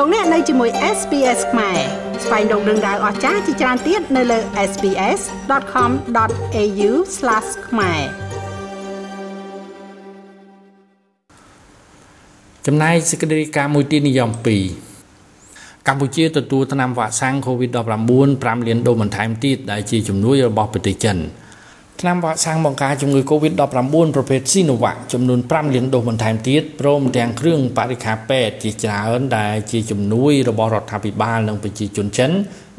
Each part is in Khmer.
លោកអ្នកនៅជាមួយ SPS ខ្មែរស្វែងរកដឹងដៅអស្ចារ្យជាច្រើនទៀតនៅលើ SPS.com.au/ ខ្មែរចំណាយសេចក្តីរាយការណ៍មួយទីនិយម2កម្ពុជាទទួលថ្នាំវ៉ាក់សាំង COVID-19 5លានដូសបន្ថែមទៀតដែលជាជំនួយរបស់ប្រទេសចិន។ ថ្នាំវ៉ាក់សាំងបង្ការជំងឺ Covid-19 ប្រភេទ Sinovac ចំនួន5លានដូសបន្ថែមទៀតព្រមទាំងគ្រឿងបរិក្ខារពេទ្យជាច្រើនដែលជាជំនួយរបស់រដ្ឋាភិបាលនិងប្រជាជនចិន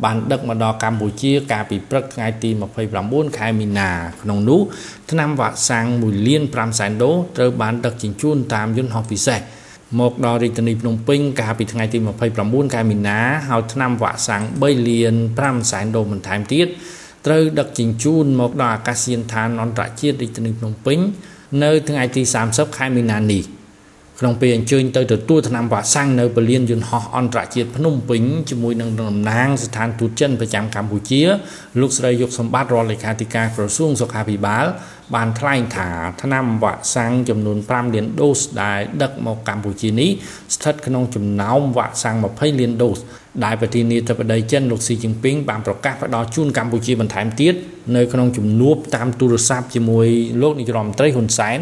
បានដឹកមកដល់កម្ពុជាកាលពីព្រឹកថ្ងៃទី29ខែមីនាក្នុងនោះថ្នាំវ៉ាក់សាំង1លាន5សែនដូសត្រូវបានដឹកជញ្ជូនតាមយន្តហោះពិសេសមកដល់រាជធានីភ្នំពេញកាលពីថ្ងៃទី29ខែមីនាហើយថ្នាំវ៉ាក់សាំង3លាន5សែនដូសបន្ថែមទៀត ត្រូវដឹកជញ្ជូនមកដល់អាកាសយានដ្ឋានអន្តរជាតិរាជធានីភ្នំពេញ នៅថ្ងៃទី30ខែមីនានេះ ក្នុងពេលអញ្ជើញទៅទទួលថ្នាំវ៉ាក់សាំងនៅពលានយន្តហោះអន្តរជាតិភ្នំពេញជាមួយនឹងតំណាងស្ថានទូតចិនប្រចាំកម្ពុជាលោកស្រីយុកសម្បត្តិរដ្ឋលេខាធិការក្រសួងសុខាភិបាល បានថ្លែងថាថ្នាំវ៉ាក់សាំងចំនួន5លានដូសដែលដឹកមកកម្ពុជានេះស្ថិតក្នុងចំណោមវ៉ាក់សាំង20លានដូសដែលប្រធានាធិបតីចិនលោកស៊ីជីងពីងបានប្រកាសផ្ដល់ជូនកម្ពុជាបន្ថែមទៀតនៅក្នុងជំនួបតាមទូរស័ព្ទជាមួយលោកនាយរដ្ឋមន្ត្រីហ៊ុនសែន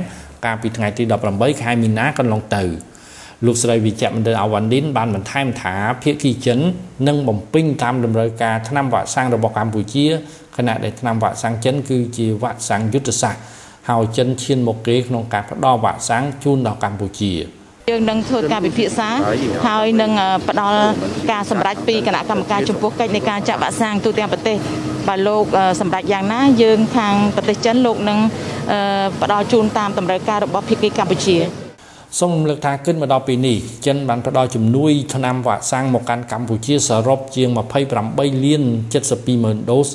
កាលពីថ្ងៃទី18ខែមីនាកន្លងទៅលោកស្រីវិជ្ជមណ្ឌលអាវ៉ាន់ឌិនបានបន្ថែមថាភៀកគីចិននឹងបំពេញតាមតម្រូវការថ្នាំវ៉ាក់សាំងរបស់កម្ពុជាខណៈដែលថ្នាំវ៉ាក់សាំងចិនគឺជាវ៉ាក់សាំងយុទ្ធសាស្ត្រហើយចិនឈានមកគេក្នុងការផ្ដល់វ៉ាក់សាំងជូនដល់កម្ពុជាយើងនឹងធ្វើការពិភាក្សាហើយនឹងផ្ដល់ការសម្រេចពីគណៈកម្មការចំពោះកិច្ចនៃការចាក់វ៉ាក់សាំងទូទាំងប្រទេសបើលោកសម្រេចយ៉ាងណាយើងខាងប្រទេសចិនលោកនឹង ផ្ដល់ជូនតាមតម្រូវការរបស់ភាគីកម្ពុជាសូមរំលឹកថាគិតមកដល់ពេលនេះចិនបានផ្ដល់ជំនួយថ្នាំវ៉ាក់សាំងមកកាន់កម្ពុជាសរុបជាង28លាន72ម៉ឺនដូស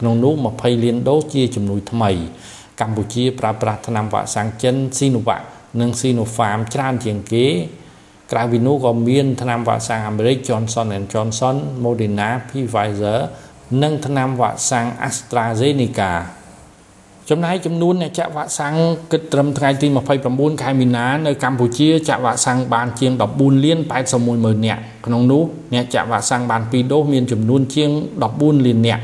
ក្នុងនោះ20លានដូសជាជំនួយថ្មី កម្ពុជាប្រើប្រាស់ថ្នាំវ៉ាក់សាំងចិនស៊ីណូវ៉ាក់និង Sinopharm ច្រើនជាងគេក្រៅពីនោះក៏មានថ្នាំវ៉ាក់សាំងអាមេរិក Johnson & Johnson, Moderna, Pfizer និងថ្នាំវ៉ាក់សាំង AstraZeneca ចំណែកចំនួនអ្នកចាក់វ៉ាក់សាំងគិតត្រឹមថ្ងៃទី29ខែមីនានៅកម្ពុជាចាក់វ៉ាក់សាំងបានជាង14លាន81ម៉ឺននាក់ក្នុងនោះអ្នកចាក់វ៉ាក់សាំងបាន2ដូសមានចំនួនជាង14លាននាក់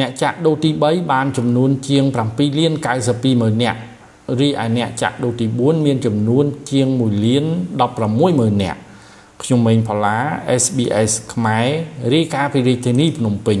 អ្នកចាក់ដូសទី3បានចំនួនជាង7លាន92ម៉ឺននាក់រីឯអ្នកចាក់ដូសទី4មានចំនួនជាង1លាន16ម៉ឺននាក់ខ្ញុំមេងផល្លា SBS ខ្មែររាយការណ៍ពីរាជធានីភ្នំពេញ